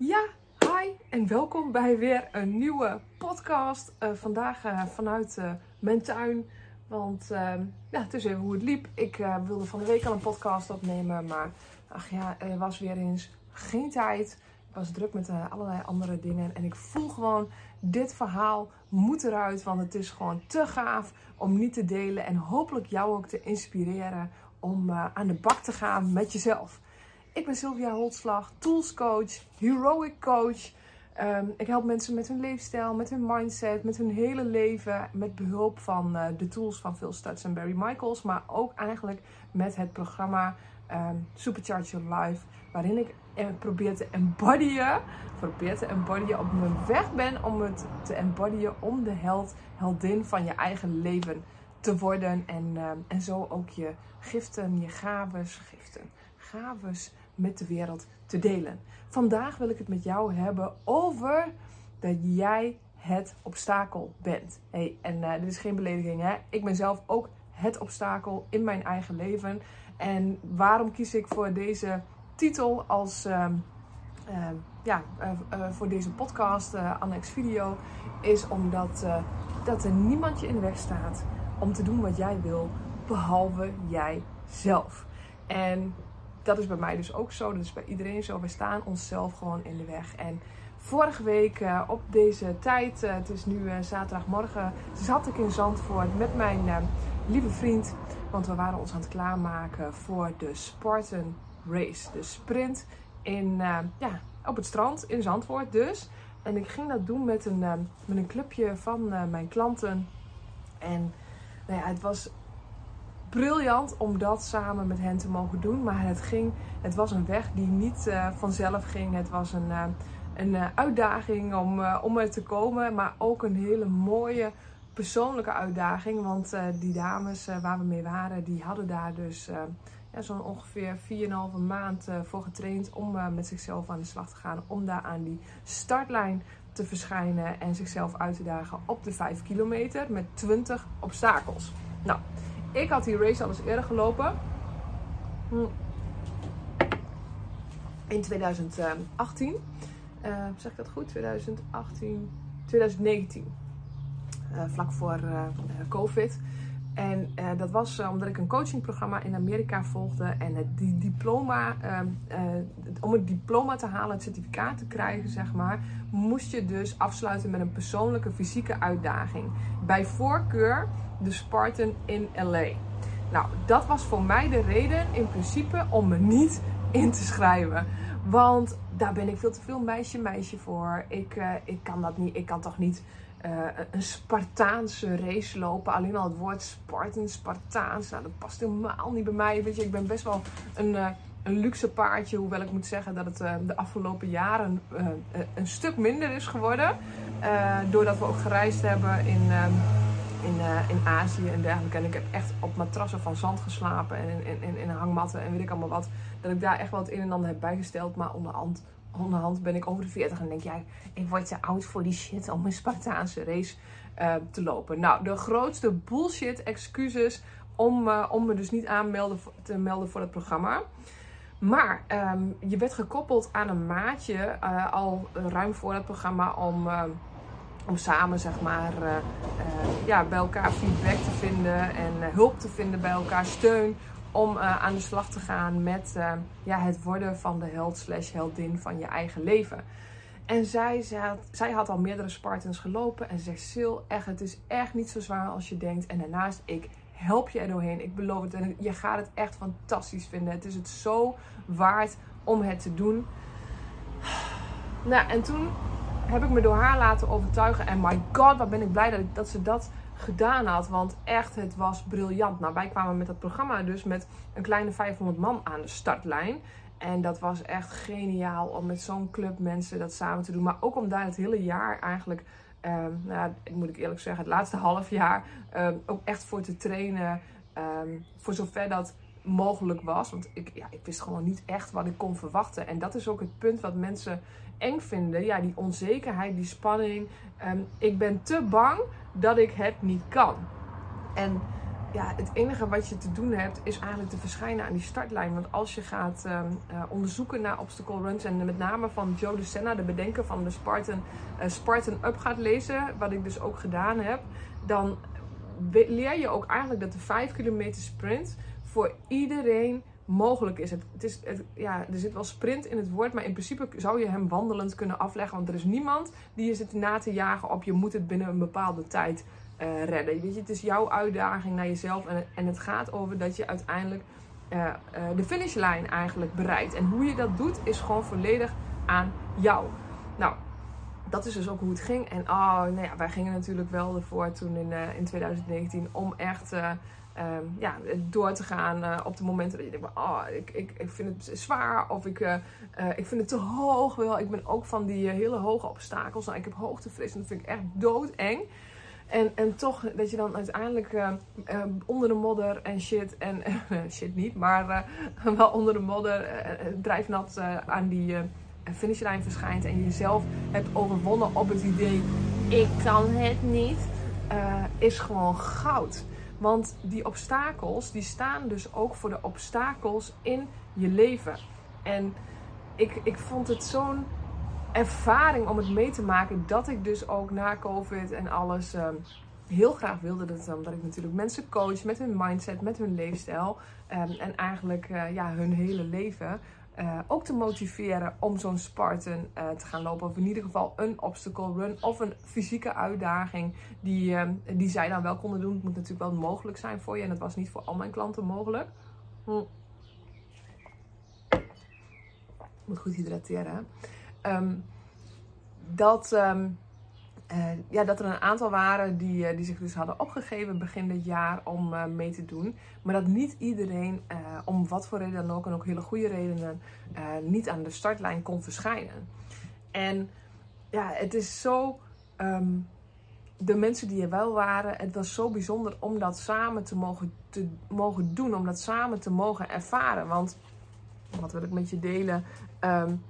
Ja, hi en welkom bij weer een nieuwe podcast. Uh, vandaag uh, vanuit uh, mijn tuin. Want ehm, ja, het is even hoe het liep. Ik wilde van de week al een podcast opnemen. Maar ach ja, er was weer eens geen tijd. Ik was druk met allerlei andere dingen. En ik voel gewoon, dit verhaal moet eruit. Want het is gewoon te gaaf om niet te delen. En hopelijk jou ook te inspireren om aan de bak te gaan met jezelf. Ik ben Sylvia Holtslag, tools coach, heroic coach. Ehm, ik help mensen met hun leefstijl, met hun mindset, met hun hele leven. Met behulp van uh, de tools van Phil Stutz en Barry Michaels. Maar ook eigenlijk met het programma um, Supercharge Your Life. Waarin ik eh, probeer te embodyen. Probeer te embodyen op mijn weg ben om het te embodyen. Om de held, heldin van je eigen leven te worden. En, um, en zo ook je giften, je gaves, giften, gaves met de wereld te delen. Vandaag wil ik het met jou hebben over dat jij het obstakel bent. Hey, en uh, dit is geen belediging, hè? Ik ben zelf ook het obstakel in mijn eigen leven. En waarom kies ik voor deze titel als. Uh, uh, ja, uh, voor deze podcast, Annex Video, is omdat dat er niemand je in de weg staat om te doen wat jij wil, behalve jij zelf. En dat is bij mij dus ook zo. Dat is bij iedereen zo. We staan onszelf gewoon in de weg. En vorige week uh, op deze tijd, uh, het is nu uh, zaterdagmorgen, zat ik in Zandvoort met mijn lieve vriend. Want we waren ons aan het klaarmaken voor de Spartan Race. De sprint in, ja, op het strand in Zandvoort dus. En ik ging dat doen met een, met een clubje van mijn klanten. En nou ja, het was briljant om dat samen met hen te mogen doen. Maar het, ging, het was een weg die niet uh, vanzelf ging. Het was een, uh, een uh, uitdaging om, om er te komen. Maar ook een hele mooie persoonlijke uitdaging. Want die dames waar we mee waren, die hadden daar dus ja, zo'n ongeveer 4,5 maand voor getraind. Om met zichzelf aan de slag te gaan. Om daar aan die startlijn te verschijnen. En zichzelf uit te dagen op de 5 kilometer met 20 obstakels. Nou, ik had die race al eens eerder gelopen. Hm. In 2018. Uh, eh, zeg ik dat goed? 2018, 2019. Uh, vlak voor uh, COVID. En dat was omdat ik een coachingprogramma in Amerika volgde. En het die diploma, ehm, om het diploma te halen, het certificaat te krijgen, zeg maar, moest je dus afsluiten met een persoonlijke fysieke uitdaging. Bij voorkeur de Spartan in LA. Nou, dat was voor mij de reden in principe om me niet in te schrijven. Want daar ben ik veel te veel meisje-meisje voor. Ik, ik kan dat niet. Ik kan toch niet uh, een Spartaanse race lopen. Alleen al het woord Spartan, Spartaans. Nou, dat past helemaal niet bij mij. Weet je, ik ben best wel een, uh, een luxe paardje. Hoewel ik moet zeggen dat het de afgelopen jaren een stuk minder is geworden. doordat we ook gereisd hebben in in, uh, in Azië en dergelijke. En ik heb echt op matrassen van zand geslapen en in, in, in hangmatten en weet ik allemaal wat. Dat ik daar echt wel het een en ander heb bijgesteld. Maar onderhand, onderhand ben ik over de 40 en denk jij, ik word te oud voor die shit om een Spartaanse race uh, te lopen. Nou, de grootste bullshit excuses om, uh, om me dus niet aanmelden te melden voor het programma. Maar um, je werd gekoppeld aan een maatje uh, al ruim voor het programma om om samen zeg maar, uh, ja, bij elkaar feedback te vinden en hulp te vinden bij elkaar, steun om aan de slag te gaan met ja, het worden van de held slash heldin van je eigen leven. En zij, had, zij had al meerdere Spartans gelopen en zegt Sil, echt, het is echt niet zo zwaar als je denkt. En daarnaast, ik help je er doorheen. Ik beloof het. En je gaat het echt fantastisch vinden. Het is het zo waard om het te doen. Nou, en toen heb ik me door haar laten overtuigen. En my god, wat ben ik blij dat, dat ze dat gedaan had. Want echt, het was briljant. Nou, wij kwamen met dat programma dus met een kleine 500 man aan de startlijn. En dat was echt geniaal om met zo'n club mensen dat samen te doen. Maar ook om daar het hele jaar eigenlijk, um, nou, moet ik eerlijk zeggen, het laatste half jaar um, ook echt voor te trainen. Um, voor zover dat mogelijk was. Want ik, ja, ik wist gewoon niet echt wat ik kon verwachten. En dat is ook het punt wat mensen eng vinden. Ja, die onzekerheid, die spanning. Um, ik ben te bang dat ik het niet kan. En ja, het enige wat je te doen hebt is eigenlijk te verschijnen aan die startlijn. Want als je gaat ehm, eh, onderzoeken naar obstacle runs en met name van Joe de Senna, de bedenker van de Spartan, uh, Spartan Up gaat lezen, wat ik dus ook gedaan heb, dan leer je ook eigenlijk dat de 5 kilometer sprint voor iedereen mogelijk is. Het, het is het, ja, er zit wel sprint in het woord, maar in principe zou je hem wandelend kunnen afleggen. Want er is niemand die je zit na te jagen op je moet het binnen een bepaalde tijd uh, redden. Weet je, het is jouw uitdaging naar jezelf. En, en het gaat over dat je uiteindelijk uh, uh, de finishlijn eigenlijk bereikt. En hoe je dat doet, is gewoon volledig aan jou. Nou, dat is dus ook hoe het ging. En oh, nou ja, wij gingen natuurlijk wel ervoor toen in, in 2019 om echt um, ja, door te gaan uh, op de momenten dat je denkt, oh, ik, ik, ik vind het zwaar of ik, uh, ik vind het te hoog. Wel, ik ben ook van die hele hoge obstakels. Nou, ik heb hoogtevrees en dat vind ik echt doodeng. En, en toch dat je dan uiteindelijk onder de modder en shit, en shit niet, maar wel onder de modder, drijfnat aan die finishlijn verschijnt en jezelf hebt overwonnen op het idee, ik kan het niet, is gewoon goud. Want die obstakels, die staan dus ook voor de obstakels in je leven. En ik, ik vond het zo'n ervaring om het mee te maken dat ik dus ook na COVID en alles um, heel graag wilde. Dat, omdat ik natuurlijk mensen coach met hun mindset, met hun leefstijl. Um, en eigenlijk uh, ja, hun hele leven. Uh, ook te motiveren om zo'n Spartan uh, te gaan lopen. Of in ieder geval een obstacle run of een fysieke uitdaging die, uh, die zij dan wel konden doen. Het moet natuurlijk wel mogelijk zijn voor je. En dat was niet voor al mijn klanten mogelijk. Hm. Moet goed hydrateren. Um, dat, um, ja, dat er een aantal waren die, die zich dus hadden opgegeven begin dit jaar om mee te doen. Maar dat niet iedereen, om wat voor reden dan ook, en ook hele goede redenen, niet aan de startlijn kon verschijnen. En ja, het is zo. Um, de mensen die er wel waren, het was zo bijzonder om dat samen te mogen, te mogen doen, om dat samen te mogen ervaren. Want, wat wil ik met je delen? Um,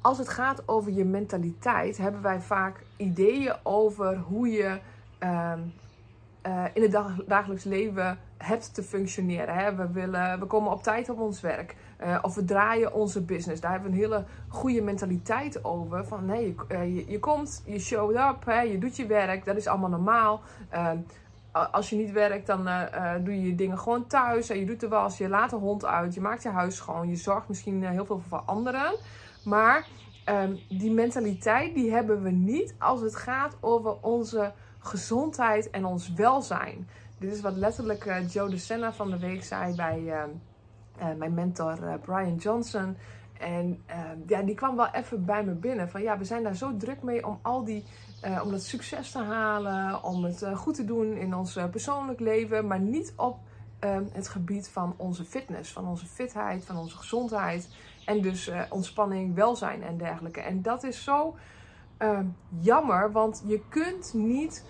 als het gaat over je mentaliteit, hebben wij vaak ideeën over hoe je um, uh, in het dag, dagelijks leven hebt te functioneren. Hè? We, willen, we komen op tijd op ons werk. Uh, of we draaien onze business. Daar hebben we een hele goede mentaliteit over. Van nee, je, uh, je, je, komt, je showed up, hè? je doet je werk. Dat is allemaal normaal. Uh, als je niet werkt, dan doe je je dingen gewoon thuis. Je doet wel als je laat de hond uit. Je maakt je huis schoon. Je zorgt misschien heel veel voor anderen. Maar um, die mentaliteit die hebben we niet als het gaat over onze gezondheid en ons welzijn. Dit is wat letterlijk uh, Joe de Senna van de week zei bij uh, uh, mijn mentor Brian Johnson. En ehm, ja, die kwam wel even bij me binnen. Van ja, we zijn daar zo druk mee om al die, om dat succes te halen, om het goed te doen in ons persoonlijk leven, maar niet op um, het gebied van onze fitness, van onze fitheid, van onze gezondheid. En dus uh, ontspanning, welzijn en dergelijke. En dat is zo uh, jammer, want je kunt niet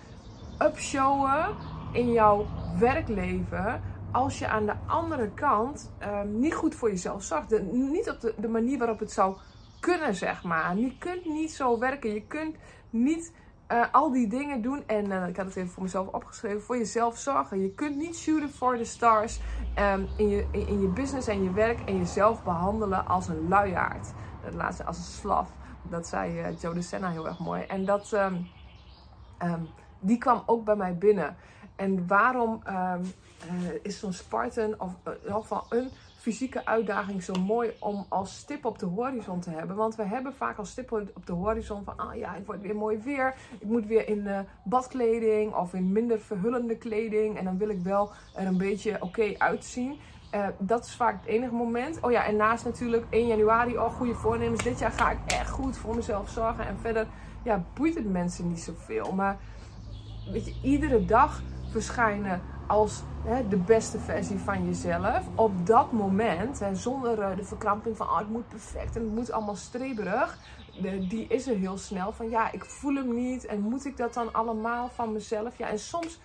upshowen in jouw werkleven als je aan de andere kant uh, niet goed voor jezelf zorgt. Niet op de, manier waarop het zou kunnen, zeg maar. Je kunt niet zo werken. Je kunt niet uh, al die dingen doen. En uh, ik had het even voor mezelf opgeschreven. Voor jezelf zorgen. Je kunt niet shooten for the stars. Um, in, je, in, je business en je werk. En jezelf behandelen als een luiaard. Het laatste als een slaf. Dat zei uh, Joe de Senna heel erg mooi. En dat, um, um, die kwam ook bij mij binnen. En waarom is zo'n Spartan of in ieder een fysieke uitdaging zo mooi om als stip op de horizon te hebben. Want we hebben vaak als stip op de horizon van, ah ja, het wordt weer mooi weer. Ik moet weer in uh, badkleding of in minder verhullende kleding. En dan wil ik wel er een beetje oké uitzien. Uh, dat is vaak het enige moment. Oh ja, en naast natuurlijk 1 januari, oh goede voornemens. Dit jaar ga ik echt goed voor mezelf zorgen. En verder, ja, boeit het mensen niet zoveel. Maar weet je, iedere dag verschijnen als hè, de beste versie van jezelf. Op dat moment, hè, zonder uh, de verkramping van oh, het moet perfect en het moet allemaal streberig. De, die is er heel snel van ja, ik voel hem niet en moet ik dat dan allemaal van mezelf? Ja, en soms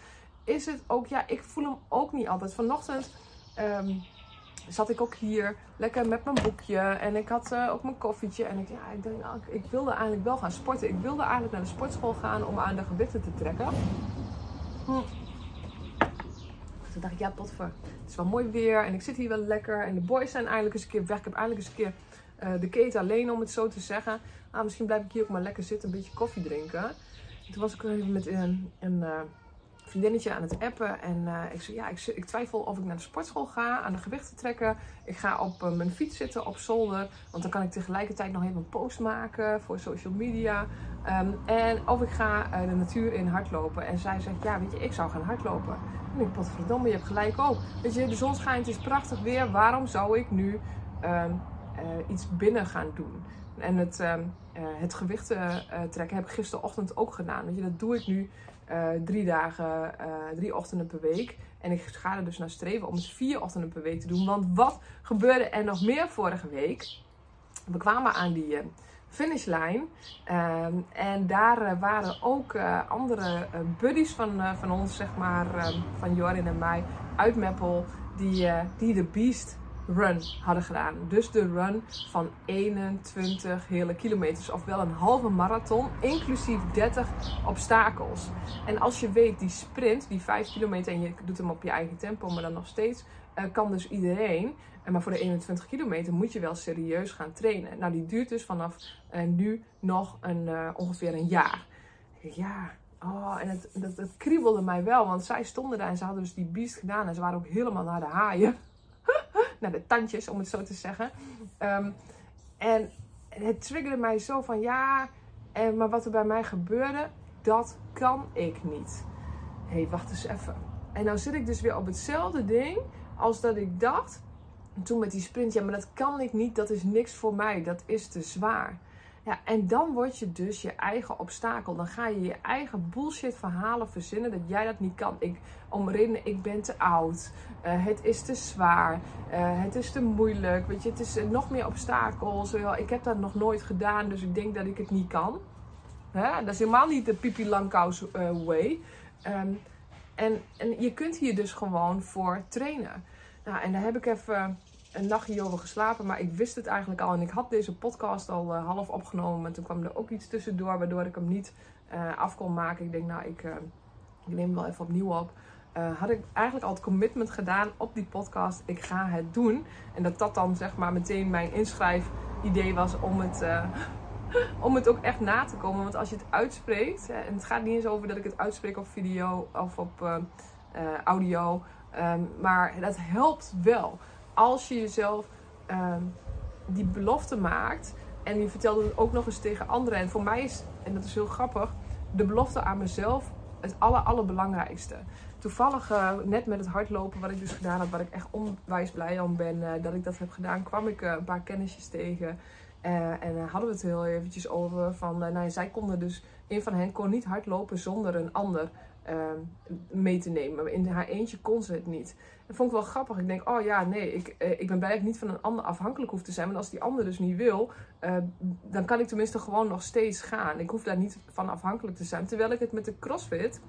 is het ook, ja, ik voel hem ook niet altijd. Vanochtend um, zat ik ook hier lekker met mijn boekje en ik had uh, ook mijn koffietje. En ik, ja, ik, denk, nou, ik, ik wilde eigenlijk wel gaan sporten. Ik wilde eigenlijk naar de sportschool gaan om aan de gewichten te trekken. Hm. Toen dacht ik, ja, potver. Het is wel mooi weer en ik zit hier wel lekker. En de boys zijn eindelijk eens een keer weg. Ik heb eindelijk eens een keer uh, de keten alleen, om het zo te zeggen. Ah, misschien blijf ik hier ook maar lekker zitten, een beetje koffie drinken. En toen was ik even met een, uh, vriendinnetje aan het appen. En uh, ik zei, ja, ik, twijfel of ik naar de sportschool ga, aan de gewichten trekken. Ik ga op mijn fiets zitten op zolder. Want dan kan ik tegelijkertijd nog even een post maken voor social media. Um, en of ik ga de natuur in hardlopen. En zij zegt, ja, weet je, ik zou gaan hardlopen. En ik, potverdomme, je hebt gelijk ook. Weet je, de zon schijnt, het is prachtig weer. Waarom zou ik nu um, iets binnen gaan doen? En het, uh, het gewicht uh, trekken heb ik gisterochtend ook gedaan. Weet je, dat doe ik nu drie dagen, drie ochtenden per week. En ik ga er dus naar streven om het vier ochtenden per week te doen. Want wat gebeurde er nog meer vorige week? We kwamen aan die finishlijn. Ehm, en daar waren ook andere buddies van, van ons, zeg maar, van Jorin en mij, uit Meppel, die, die de Beast run hadden gedaan. Dus de run van 21 hele kilometers, ofwel een halve marathon, inclusief 30 obstakels. En als je weet, die sprint, die 5 kilometer, en je doet hem op je eigen tempo, maar dan nog steeds, uh, kan dus iedereen. En maar voor de 21 kilometer moet je wel serieus gaan trainen. Nou, die duurt dus vanaf uh, nu nog een, ongeveer een jaar. Ja, Oh, en het, dat, kriebelde mij wel, want zij stonden daar en ze hadden dus die beest gedaan en ze waren ook helemaal naar de haaien naar de tandjes, om het zo te zeggen. Um, en het triggerde mij zo van ja, en, maar wat er bij mij gebeurde, dat kan ik niet. Hé, hey, wacht eens even. En nou zit ik dus weer op hetzelfde ding als dat ik dacht toen met die sprint. Ja, maar dat kan ik niet, dat is niks voor mij, dat is te zwaar. Ja, en dan word je dus je eigen obstakel. Dan ga je je eigen bullshit verhalen verzinnen dat jij dat niet kan. Ik, om redenen, ik ben te oud. Uh, het is te zwaar. Uh, het is te moeilijk. Weet je, het is uh, nog meer obstakels. ik heb dat nog nooit gedaan, dus ik denk dat ik het niet kan. Dat is helemaal niet de Pipi Langkous way. Um, en, en je kunt hier dus gewoon voor trainen. Nou, en daar heb ik even een nachtje over geslapen, maar ik wist het eigenlijk al. En ik had deze podcast al uh, half opgenomen. En toen kwam er ook iets tussendoor, waardoor ik hem niet uh, af kon maken. Ik denk, nou, ik, uh, ik neem hem wel even opnieuw op. had ik eigenlijk al het commitment gedaan op die podcast. Ik ga het doen. En dat dat dan zeg maar meteen mijn inschrijfidee was om het, om het ook echt na te komen. Want als je het uitspreekt, en het gaat niet eens over dat ik het uitspreek op video of op audio. Um, maar dat helpt wel als je jezelf uh, die belofte maakt. En je vertelde het ook nog eens tegen anderen. En voor mij is, en dat is heel grappig, de belofte aan mezelf het aller, allerbelangrijkste. Toevallig, uh, net met het hardlopen, wat ik dus gedaan heb, waar ik echt onwijs blij om ben uh, dat ik dat heb gedaan, kwam ik uh, een paar kennisjes tegen. en hadden we het heel eventjes over van, nou, zij konden dus, een van hen kon niet hardlopen zonder een ander Ehm, mee te nemen. In haar eentje kon ze het niet. Dat vond ik wel grappig. Ik denk, oh ja, nee, ik, uh, ik ben blij dat ik niet van een ander afhankelijk hoef te zijn. Want als die ander dus niet wil, uh, dan kan ik tenminste gewoon nog steeds gaan. Ik hoef daar niet van afhankelijk te zijn. Terwijl ik het met de CrossFit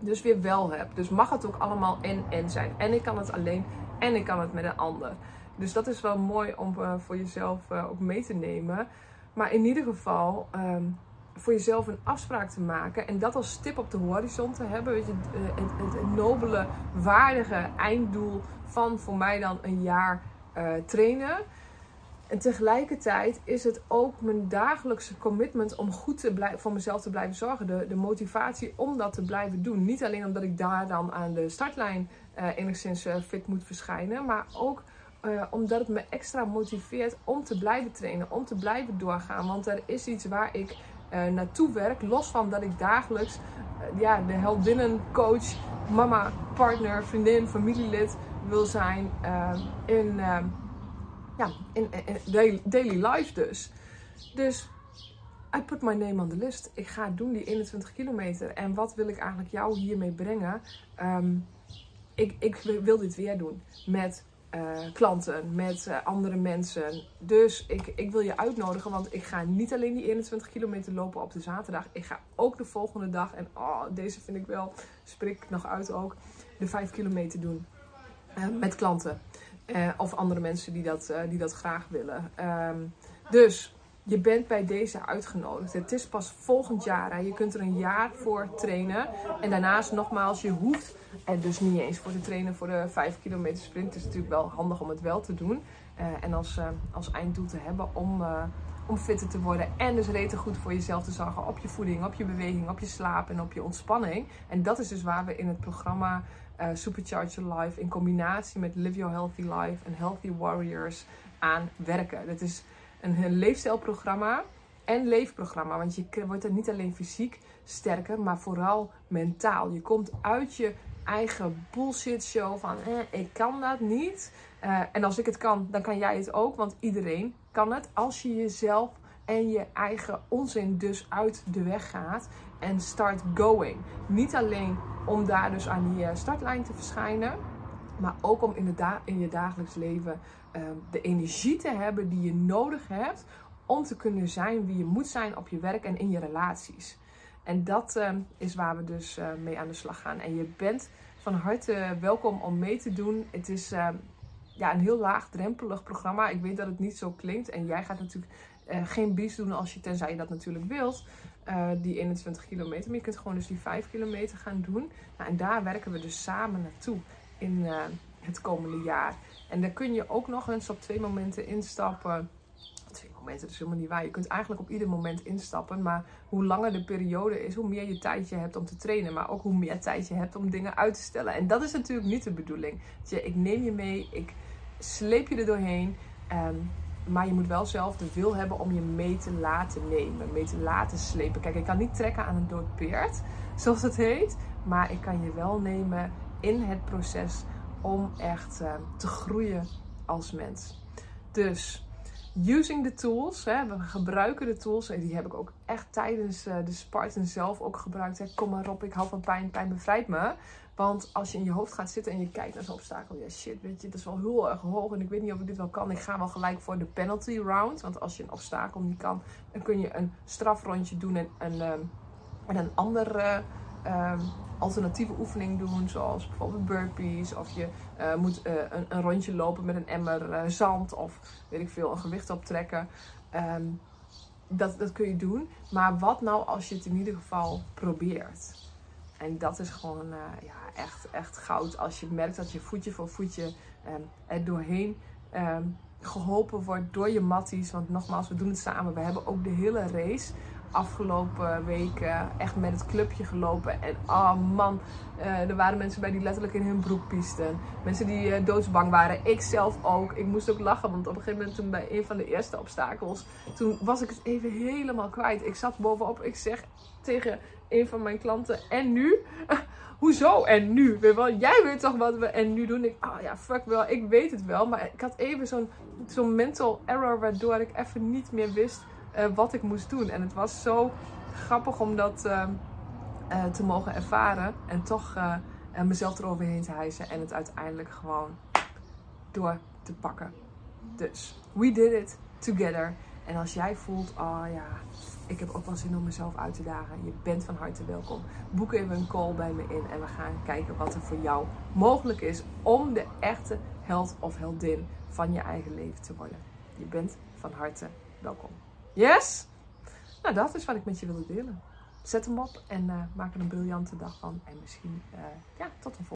dus weer wel heb. Dus mag het ook allemaal en-en zijn. En ik kan het alleen en ik kan het met een ander. Dus dat is wel mooi om uh, voor jezelf ook mee te nemen. Maar in ieder geval... Um, voor jezelf een afspraak te maken en dat als stip op de horizon te hebben. Weet je, eh, het, het, nobele, waardige einddoel van voor mij dan een jaar uh, trainen. En tegelijkertijd is het ook mijn dagelijkse commitment om goed te blijven, voor mezelf te blijven zorgen. De, de motivatie om dat te blijven doen. Niet alleen omdat ik daar dan aan de startlijn uh, enigszins fit moet verschijnen, maar ook uh, omdat het me extra motiveert om te blijven trainen, om te blijven doorgaan. Want er is iets waar ik uh, naartoe werk. Los van dat ik dagelijks uh, ja, de heldinnencoach, mama, partner, vriendin, familielid wil zijn uh, in, ja, in, daily, life dus. Dus I put my name on the list. Ik ga doen die 21 kilometer. En wat wil ik eigenlijk jou hiermee brengen? Um, ik, ik wil dit weer doen. Met uh, klanten, met uh, andere mensen. Dus ik, ik wil je uitnodigen, want ik ga niet alleen die 21 kilometer lopen op de zaterdag. Ik ga ook de volgende dag, en oh, deze vind ik wel, spreek nog uit ook, de 5 kilometer doen. Uh, met klanten. of andere mensen die dat, die dat graag willen. Um, dus je bent bij deze uitgenodigd. Het is pas volgend jaar. Hè. Je kunt er een jaar voor trainen. En daarnaast nogmaals, je hoeft er dus niet eens voor te trainen voor de 5 kilometer sprint. Het is natuurlijk wel handig om het wel te doen. Uh, en als, uh, als einddoel te hebben om, uh, om fitter te worden. En dus reten goed voor jezelf te zorgen op je voeding, op je beweging, op je slaap en op je ontspanning. En dat is dus waar we in het programma Supercharge Your Life in combinatie met Live Your Healthy Life en Healthy Warriors aan werken. Dat is een, leefstijlprogramma en leefprogramma. Want je wordt er niet alleen fysiek sterker, maar vooral mentaal. Je komt uit je eigen bullshit show van eh, ik kan dat niet. Uh, en als ik het kan, dan kan jij het ook. Want iedereen kan het als je jezelf en je eigen onzin dus uit de weg gaat en start going. Niet alleen om daar dus aan die startlijn te verschijnen, maar ook om in, in je dagelijks leven um, de energie te hebben die je nodig hebt om te kunnen zijn wie je moet zijn op je werk en in je relaties. En dat um, is waar we dus uh, mee aan de slag gaan. En je bent van harte welkom om mee te doen. Het is uh, ja, een heel laagdrempelig programma. Ik weet dat het niet zo klinkt. En jij gaat natuurlijk uh, geen bies doen als je, tenzij je dat natuurlijk wilt, die 21 kilometer. Maar je kunt gewoon dus die 5 kilometer gaan doen. Nou, en daar werken we dus samen naartoe in het komende jaar. En daar kun je ook nog eens op twee momenten instappen. Twee momenten, dat is helemaal niet waar. Je kunt eigenlijk op ieder moment instappen. Maar hoe langer de periode is, hoe meer je tijd je hebt om te trainen. Maar ook hoe meer tijd je hebt om dingen uit te stellen. En dat is natuurlijk niet de bedoeling. Je, ik neem je mee, ik sleep je er doorheen. Um, maar je moet wel zelf de wil hebben om je mee te laten nemen, mee te laten slepen. Kijk, ik kan niet trekken aan een dood peert, zoals het heet. Maar ik kan je wel nemen in het proces om echt uh, te groeien als mens. Dus using the tools, hè, we gebruiken de tools en die heb ik ook echt tijdens uh, de Spartan zelf ook gebruikt. Kom maar op, ik hou van pijn, pijn bevrijdt me. Want als je in je hoofd gaat zitten en je kijkt naar zo'n obstakel, ja shit, weet je, dat is wel heel erg hoog en ik weet niet of ik dit wel kan. Ik ga wel gelijk voor de penalty round, want als je een obstakel niet kan, dan kun je een strafrondje doen en, en, um, en een ander um, alternatieve oefening doen, zoals bijvoorbeeld burpees. Of je uh, moet uh, een, een, rondje lopen met een emmer uh, zand of weet ik veel, een gewicht optrekken. Um, dat, dat kun je doen. Maar wat nou als je het in ieder geval probeert? En dat is gewoon ja, echt, echt goud. Als je merkt dat je voetje voor voetje um, er doorheen geholpen wordt door je matties. Want nogmaals, we doen het samen. We hebben ook de hele race afgelopen weken echt met het clubje gelopen. En oh man, uh, er waren mensen bij die letterlijk in hun broek piesten. Mensen die uh, doodsbang waren. Ik zelf ook. Ik moest ook lachen, want op een gegeven moment toen bij een van de eerste obstakels, toen was ik het even helemaal kwijt. Ik zat bovenop, ik zeg tegen een van mijn klanten, en nu? Hoezo en nu? Weet wel, jij weet toch wat we en nu doen? Ik, oh ja, fuck wel, ik weet het wel. Maar ik had even zo'n zo'n mental error waardoor ik even niet meer wist uh, wat ik moest doen. En het was zo grappig om dat uh, uh, te mogen ervaren. En toch mezelf eroverheen te hijsen. En het uiteindelijk gewoon door te pakken. Dus, we did it together. En als jij voelt, oh ja, ik heb ook wel zin om mezelf uit te dagen. Je bent van harte welkom. Boek even een call bij me in. En we gaan kijken wat er voor jou mogelijk is om de echte held of heldin van je eigen leven te worden. Je bent van harte welkom. Yes? Nou, dat is wat ik met je wilde delen. Zet hem op en uh, maak er een briljante dag van. En misschien, uh, ja, tot een volgende.